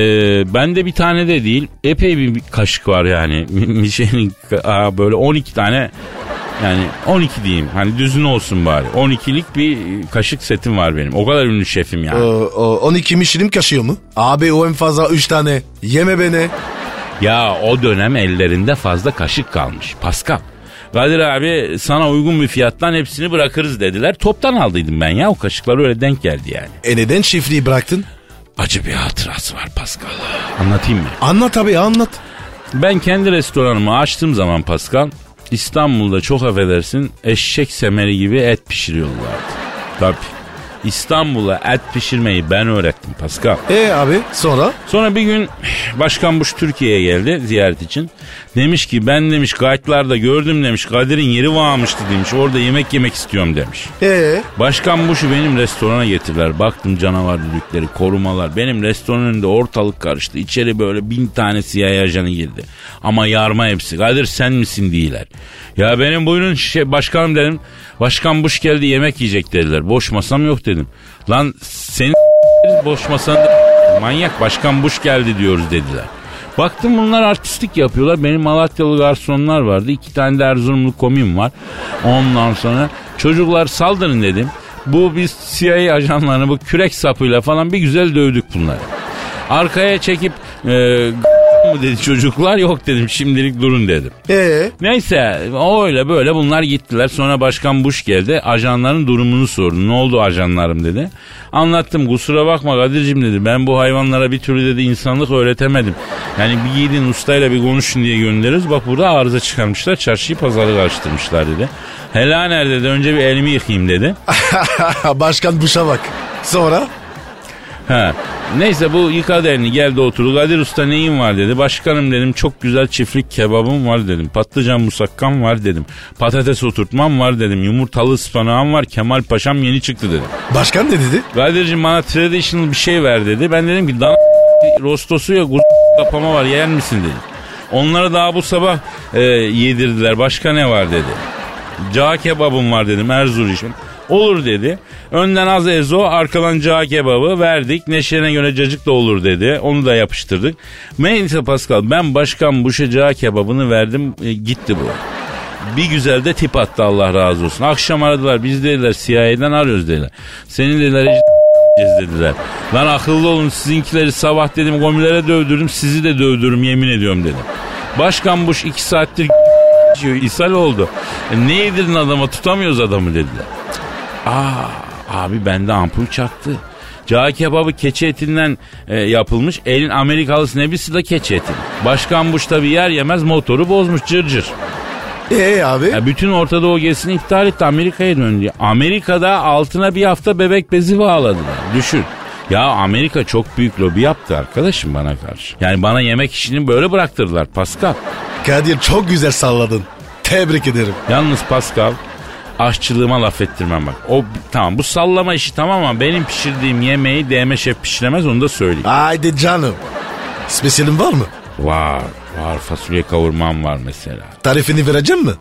bende bir tane de değil epey bir kaşık var yani. Michelin aa, böyle 12 tane yani 12 diyeyim hani düzün olsun bari. 12'lik bir kaşık setim var benim. O kadar ünlü şefim yani. O, o, 12 Michelin kaşıyor mu? Abi o en fazla 3 tane. Yeme beni. Ya o dönem ellerinde fazla kaşık kalmış. Pascal. Kadir abi sana uygun bir fiyattan hepsini bırakırız dediler. Toptan aldıydım ben ya o kaşıklar öyle denk geldi yani. E neden şifreyi bıraktın? Acı bir hatırası var Pascal. Anlatayım mı? Anlat abi anlat. Ben kendi restoranımı açtığım zaman Pascal İstanbul'da çok affedersin eşek semeri gibi et pişiriyorlardı. Tabii. İstanbul'a et pişirmeyi ben öğrettim Pascal. E abi sonra? Sonra bir gün Başkan Bush Türkiye'ye geldi ziyaret için. Demiş ki ben demiş kayıtlarda gördüm demiş Kadir'in yeri varmıştı demiş. Orada yemek yemek istiyorum demiş. E Başkan Bush'u benim restorana getirdiler. Baktım canavar düdükleri, korumalar. Benim restoranın önünde ortalık karıştı. İçeri böyle bin tane siyah ajanı girdi. Ama yarma hepsi. Kadir sen misin diyorlar. Ya benim buyurun şey, başkanım dedim. Başkan Bush geldi yemek yiyecek dediler. Boş masam yok dedim. Lan senin boş masan manyak başkan Bush geldi diyoruz dediler. Baktım bunlar artistik yapıyorlar. Benim Malatyalı garsonlar vardı. iki tane de Erzurumlu komim var. Ondan sonra çocuklar saldırın dedim. Bu biz CIA ajanlarını bu kürek sapıyla falan bir güzel dövdük bunları. Arkaya çekip e, mı dedi çocuklar yok dedim şimdilik durun dedim. e Neyse öyle böyle bunlar gittiler. Sonra Başkan Bush geldi. Ajanların durumunu sordu. Ne oldu ajanlarım dedi. Anlattım kusura bakma Kadir'cim dedi. Ben bu hayvanlara bir türlü dedi insanlık öğretemedim. Yani bir gidin ustayla bir konuşun diye göndeririz. Bak burada arıza çıkarmışlar. Çarşıyı pazarı karıştırmışlar dedi. Hela nerede dedi. Önce bir elimi yıkayayım dedi. Başkan Bush'a bak. Sonra? Ha. Neyse bu yıkadı elini geldi oturdu. Kadir Usta neyin var dedi. Başkanım dedim çok güzel çiftlik kebabım var dedim. Patlıcan musakkam var dedim. Patates oturtmam var dedim. Yumurtalı ıspanağım var. Kemal Paşam yeni çıktı dedim. Başkan ne dedi? Kadir'cim bana traditional bir şey ver dedi. Ben dedim ki dana rostosu ya kapama var yer misin dedim. Onları daha bu sabah e, yedirdiler. Başka ne var dedi. Cağ kebabım var dedim Erzurum'un. Olur dedi. Önden az ezo arkadan cağ kebabı verdik. Neşene göre cacık da olur dedi. Onu da yapıştırdık. Neyse Pascal ben başkan Buş'a cağ kebabını verdim. E, gitti bu. Bir güzel de tip attı Allah razı olsun. Akşam aradılar biz dediler CIA'den arıyoruz dediler. Senin dediler "E, dediler. Lan akıllı olun sizinkileri sabah dedim komilere dövdürdüm sizi de dövdürürüm yemin ediyorum dedim. Başkan Bush iki saattir diyor ishal oldu. E, ne yedirdin adama tutamıyoruz adamı dediler. Aa abi bende ampul çaktı. Cağ kebabı keçi etinden e, yapılmış. Elin Amerikalısı nebisi de keçi eti. Başkan Bush tabi yer yemez motoru bozmuş cırcır. Ee abi? Ya bütün Orta Doğu gezisini iptal etti Amerika'ya döndü. Amerika'da altına bir hafta bebek bezi bağladılar. Düşün. Ya Amerika çok büyük lobi yaptı arkadaşım bana karşı. Yani bana yemek işini böyle bıraktırdılar Pascal. Kadir çok güzel salladın. Tebrik ederim. Yalnız Pascal aşçılığıma laf ettirmem bak. O tamam bu sallama işi tamam ama benim pişirdiğim yemeği DM şef pişiremez onu da söyleyeyim. Haydi canım. Spesiyelin var mı? Var var fasulye kavurmam var mesela. Tarifini vereceğim mi?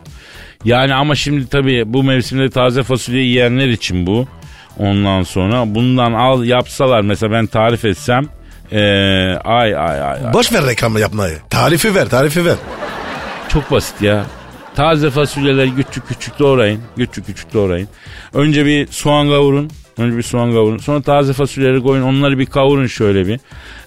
Yani ama şimdi tabii bu mevsimde taze fasulye yiyenler için bu. Ondan sonra bundan al yapsalar mesela ben tarif etsem. Ee, ay ay ay. ay. Boş ver reklamı yapmayı. Tarifi ver, tarifi ver. Çok basit ya. Taze fasulyeleri küçük küçük doğrayın. Küçük küçük doğrayın. Önce bir soğan kavurun. Önce bir soğan kavurun. Sonra taze fasulyeleri koyun. Onları bir kavurun şöyle bir.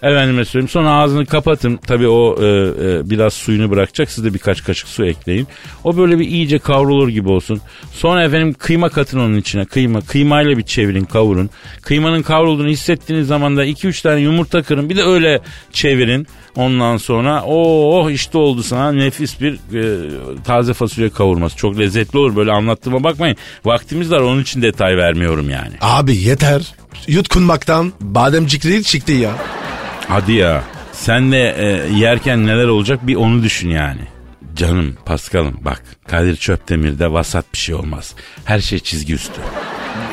Efendime söyleyeyim. Sonra ağzını kapatın. Tabii o e, e, biraz suyunu bırakacak. Siz de birkaç kaşık su ekleyin. O böyle bir iyice kavrulur gibi olsun. Sonra efendim kıyma katın onun içine. Kıyma. Kıymayla bir çevirin kavurun. Kıymanın kavrulduğunu hissettiğiniz zaman da 2-3 tane yumurta kırın. Bir de öyle çevirin. Ondan sonra oh işte oldu sana nefis bir e, taze fasulye kavurması. Çok lezzetli olur böyle anlattığıma bakmayın. Vaktimiz var onun için detay vermiyorum yani. Abi yeter. Yutkunmaktan bademcikleri çıktı ya. Hadi ya sen de e, yerken neler olacak bir onu düşün yani. Canım Paskal'ım bak Kadir Çöpdemir'de vasat bir şey olmaz. Her şey çizgi üstü.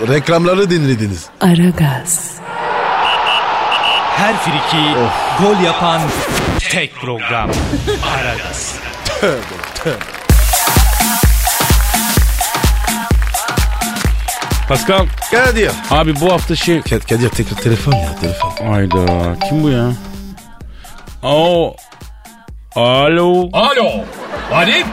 Reklamları dinlediniz. Aragaz, Her friki gol yapan tek program. Aragaz. Pascal Kadir. abi bu hafta şey... Kad- Kadir tekrar telefon ya telefon. Ayda kim bu ya? Oo. Alo. Alo. Halim.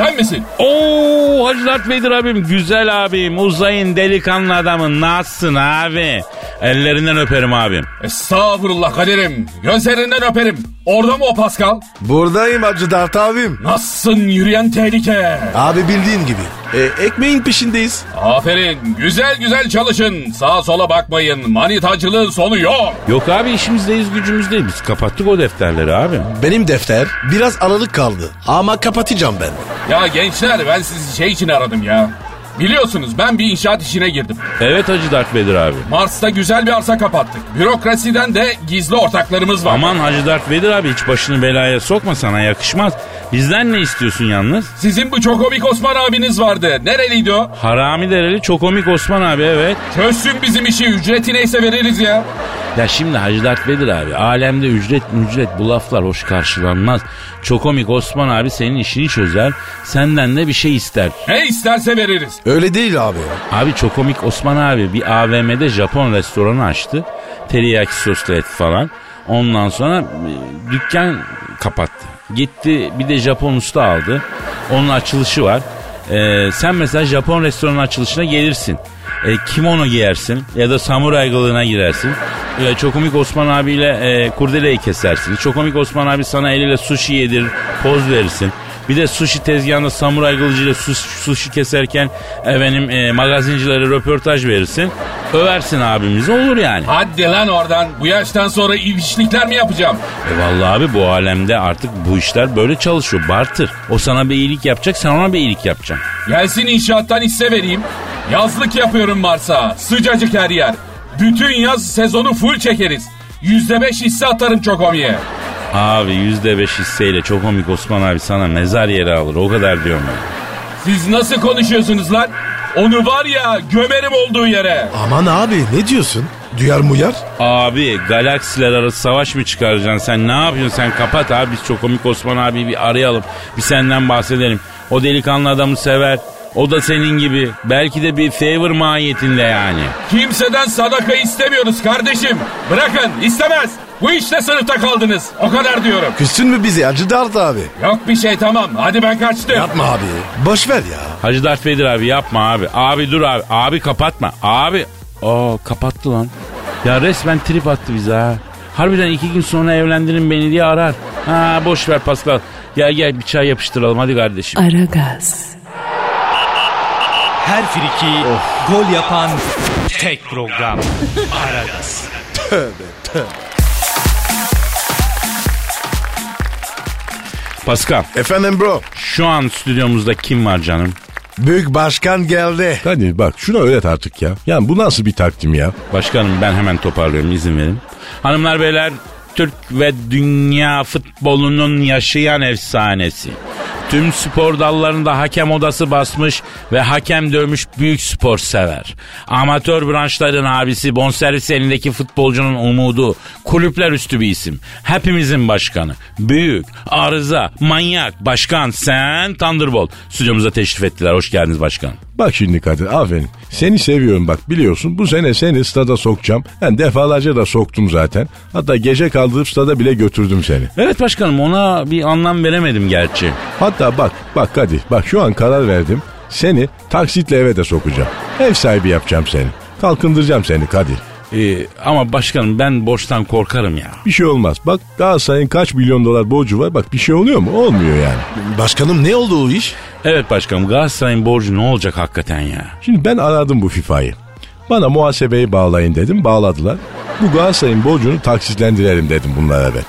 Sen misin? Oo Hacı Dert Vedir abim güzel abim uzayın delikanlı adamın nasılsın abi? Ellerinden öperim abim. Estağfurullah kaderim. Gözlerinden öperim. Orada mı o Pascal? Buradayım Hacı Dert abim. Nasılsın yürüyen tehlike? Abi bildiğin gibi. E, ekmeğin peşindeyiz. Aferin. Güzel güzel çalışın. Sağa sola bakmayın. Manitacılığın sonu yok. Yok abi işimizdeyiz gücümüzdeyiz biz kapattık o defterleri abi. Benim defter biraz aralık kaldı. Ama kapatacağım ben. Ya gençler ben sizi şey için aradım ya. Biliyorsunuz ben bir inşaat işine girdim. Evet Hacı Dert Vedir abi. Mars'ta güzel bir arsa kapattık. Bürokrasiden de gizli ortaklarımız var. Aman Hacı Dert Vedir abi hiç başını belaya sokma sana yakışmaz. Bizden ne istiyorsun yalnız? Sizin bu çok komik Osman abiniz vardı. Nereliydi o? Harami Dereli Çokomik Osman abi evet. Çözsün bizim işi ücreti neyse veririz ya. Ya şimdi Hacı Dert Vedir abi alemde ücret ücret bu laflar hoş karşılanmaz. Çokomik Osman abi senin işini çözer senden de bir şey ister. Ne isterse veririz. Öyle değil abi ya. Abi Çokomik Osman abi bir AVM'de Japon restoranı açtı. Teriyaki soslu et falan. Ondan sonra e, dükkan kapattı. Gitti bir de Japon usta aldı. Onun açılışı var. Ee, sen mesela Japon restoranı açılışına gelirsin. E, kimono giyersin ya da samuray kılığına girersin. E, Çokomik Osman abiyle e, kurdeleyi kesersin. Çokomik Osman abi sana eliyle sushi yedirir, poz verirsin. Bir de sushi tezgahında samuray kılıcıyla sushi, keserken efendim e, magazincilere röportaj verirsin. Översin abimizi olur yani. Hadi lan oradan. Bu yaştan sonra ilişkiler mi yapacağım? E vallahi abi bu alemde artık bu işler böyle çalışıyor. Bartır. O sana bir iyilik yapacak sen ona bir iyilik yapacaksın. Gelsin inşaattan hisse vereyim. Yazlık yapıyorum Mars'a. Sıcacık her yer. Bütün yaz sezonu full çekeriz. Yüzde beş hisse atarım Çokomi'ye. Abi yüzde beş hisseyle çok komik Osman abi sana mezar yeri alır o kadar diyorum ben. Siz nasıl konuşuyorsunuz lan? Onu var ya gömerim olduğu yere. Aman abi ne diyorsun? Duyar muyar? Abi galaksiler arası savaş mı çıkaracaksın sen ne yapıyorsun sen kapat abi biz çok komik Osman abi bir arayalım bir senden bahsedelim. O delikanlı adamı sever o da senin gibi belki de bir favor mahiyetinde yani. Kimseden sadaka istemiyoruz kardeşim. Bırakın istemez. Bu işte sınıfta kaldınız. O kadar diyorum. Küstün mü bizi Hacı Dert abi? Yok bir şey tamam. Hadi ben kaçtım. Yapma abi. Boş ver ya. Hacı Darth Vader abi yapma abi. Abi dur abi. Abi kapatma. Abi. Aa kapattı lan. Ya resmen trip attı bize ha. Harbiden iki gün sonra evlendirin beni diye arar. Ha boş ver Pascal. Gel gel bir çay yapıştıralım hadi kardeşim. Aragaz, Her friki gol yapan tek program. Aragaz. Pascal Efendim bro. şu an stüdyomuzda kim var canım? Büyük başkan geldi. Kadir bak şuna öğret artık ya. Yani bu nasıl bir takdim ya? Başkanım ben hemen toparlıyorum izin verin. Hanımlar beyler Türk ve dünya futbolunun yaşayan efsanesi. Tüm spor dallarında hakem odası basmış ve hakem dövmüş büyük spor sever. Amatör branşların abisi, bonservis elindeki futbolcunun umudu, kulüpler üstü bir isim. Hepimizin başkanı. Büyük, arıza, manyak, başkan sen Thunderbolt. Stüdyomuza teşrif ettiler. Hoş geldiniz başkan. Bak şimdi Kadir aferin. Seni seviyorum bak biliyorsun. Bu sene seni stada sokacağım. Ben defalarca da soktum zaten. Hatta gece kaldırıp stada bile götürdüm seni. Evet başkanım ona bir anlam veremedim gerçi. Hatta bak bak Kadir bak şu an karar verdim. Seni taksitle eve de sokacağım. Ev sahibi yapacağım seni. Kalkındıracağım seni Kadir. Ee, ama başkanım ben borçtan korkarım ya. Bir şey olmaz. Bak Galatasaray'ın kaç milyon dolar borcu var. Bak bir şey oluyor mu? Olmuyor yani. Başkanım ne oldu o iş? Evet başkanım Galatasaray'ın borcu ne olacak hakikaten ya? Şimdi ben aradım bu FIFA'yı. Bana muhasebeyi bağlayın dedim. Bağladılar. Bu Galatasaray'ın borcunu taksitlendirelim dedim bunlara ben.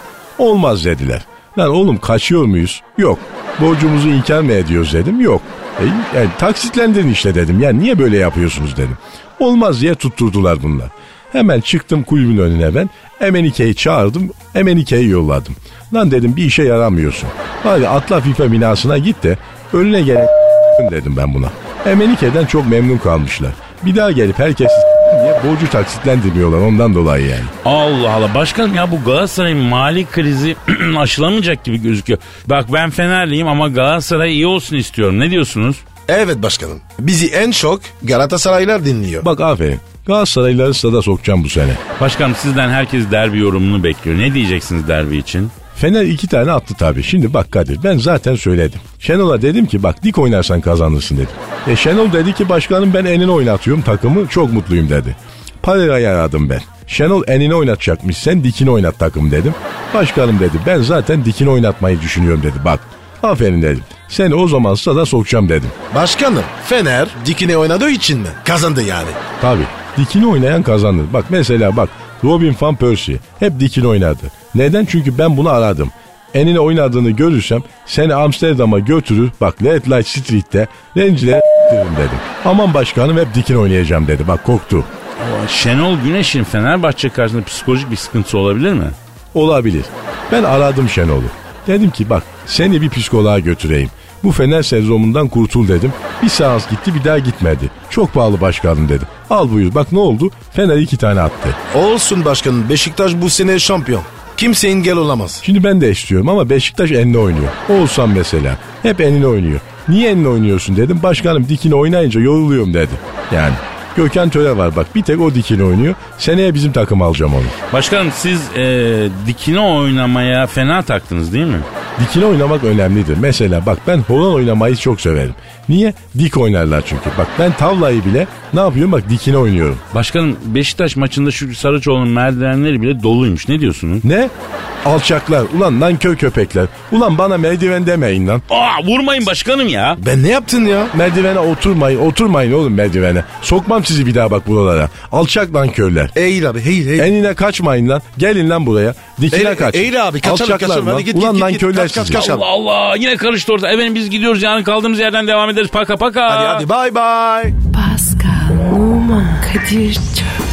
Olmaz dediler. Lan oğlum kaçıyor muyuz? Yok. Borcumuzu inkar mı ediyoruz dedim. Yok. E, yani taksitlendirin işte dedim. Yani niye böyle yapıyorsunuz dedim. Olmaz diye tutturdular bunlar. Hemen çıktım kulübün önüne ben. Emenike'yi çağırdım. Emenike'yi yolladım. Lan dedim bir işe yaramıyorsun. Hadi atla FIFA binasına git de önüne gelen dedim ben buna. Emenike'den çok memnun kalmışlar. Bir daha gelip herkes diye borcu taksitlendirmiyorlar ondan dolayı yani. Allah Allah başkanım ya bu Galatasaray'ın mali krizi aşılamayacak gibi gözüküyor. Bak ben Fenerliyim ama Galatasaray iyi olsun istiyorum. Ne diyorsunuz? Evet başkanım. Bizi en çok Galatasaraylar dinliyor. Bak aferin. Galatasaraylıları stada sokacağım bu sene. Başkanım sizden herkes derbi yorumunu bekliyor. Ne diyeceksiniz derbi için? Fener iki tane attı tabii. Şimdi bak Kadir ben zaten söyledim. Şenol'a dedim ki bak dik oynarsan kazanırsın dedim. E Şenol dedi ki başkanım ben enini oynatıyorum takımı çok mutluyum dedi. Parayı aradım ben. Şenol enini oynatacakmış sen dikini oynat takım dedim. Başkanım dedi ben zaten dikini oynatmayı düşünüyorum dedi bak. Aferin dedim. Seni o zaman stada sokacağım dedim. Başkanım Fener dikine oynadığı için mi? Kazandı yani. Tabii. Dikini oynayan kazanır. Bak mesela bak Robin Van Persie hep dikini oynadı. Neden? Çünkü ben bunu aradım. Enine oynadığını görürsem seni Amsterdam'a götürür bak Red Light Street'te rencilere dedim. Aman başkanım hep dikin oynayacağım dedi. Bak korktu. Şenol Güneş'in Fenerbahçe karşısında psikolojik bir sıkıntısı olabilir mi? Olabilir. Ben aradım Şenol'u. Dedim ki bak seni bir psikoloğa götüreyim. Bu Fener sezonundan kurtul dedim. Bir seans gitti bir daha gitmedi. Çok pahalı başkanım dedim. Al buyur bak ne oldu? Fener iki tane attı. Olsun başkanım Beşiktaş bu sene şampiyon. Kimse engel olamaz. Şimdi ben de istiyorum ama Beşiktaş enine oynuyor. Olsan mesela. Hep enine oynuyor. Niye enine oynuyorsun dedim. Başkanım dikine oynayınca yoruluyorum dedi. Yani Gökhan Töre var bak bir tek o dikine oynuyor. Seneye bizim takım alacağım onu. Başkanım siz e, dikine oynamaya fena taktınız değil mi? Dikine oynamak önemlidir. Mesela bak ben horon oynamayı çok severim. Niye? Dik oynarlar çünkü. Bak ben tavlayı bile ne yapıyorum bak dikine oynuyorum. Başkanım Beşiktaş maçında Şükrü Saraçoğlu'nun merdivenleri bile doluymuş. Ne diyorsunuz? Ne? Alçaklar. Ulan nankör köpekler. Ulan bana merdiven demeyin lan. Aa vurmayın başkanım ya. Ben ne yaptın ya? Merdivene oturmayın. Oturmayın oğlum merdivene. Sokmam sizi bir daha bak buralara. Alçak nankörler. Eğil abi eğil eğil. Enine kaçmayın lan. Gelin lan buraya. Dikine Eğil- kaç. eğil abi, kaçalım, Alçaklar kaçalım. lan. Hadi git, Ulan git, git, git. nankörler Kaç, kaç, sizi. kaç. Allah Allah yine karıştı orada. Efendim biz gidiyoruz yarın kaldığımız yerden devam ederiz. Paka paka. Hadi hadi bay bay. Pascal, Oman, Kadir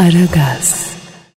Aragaz.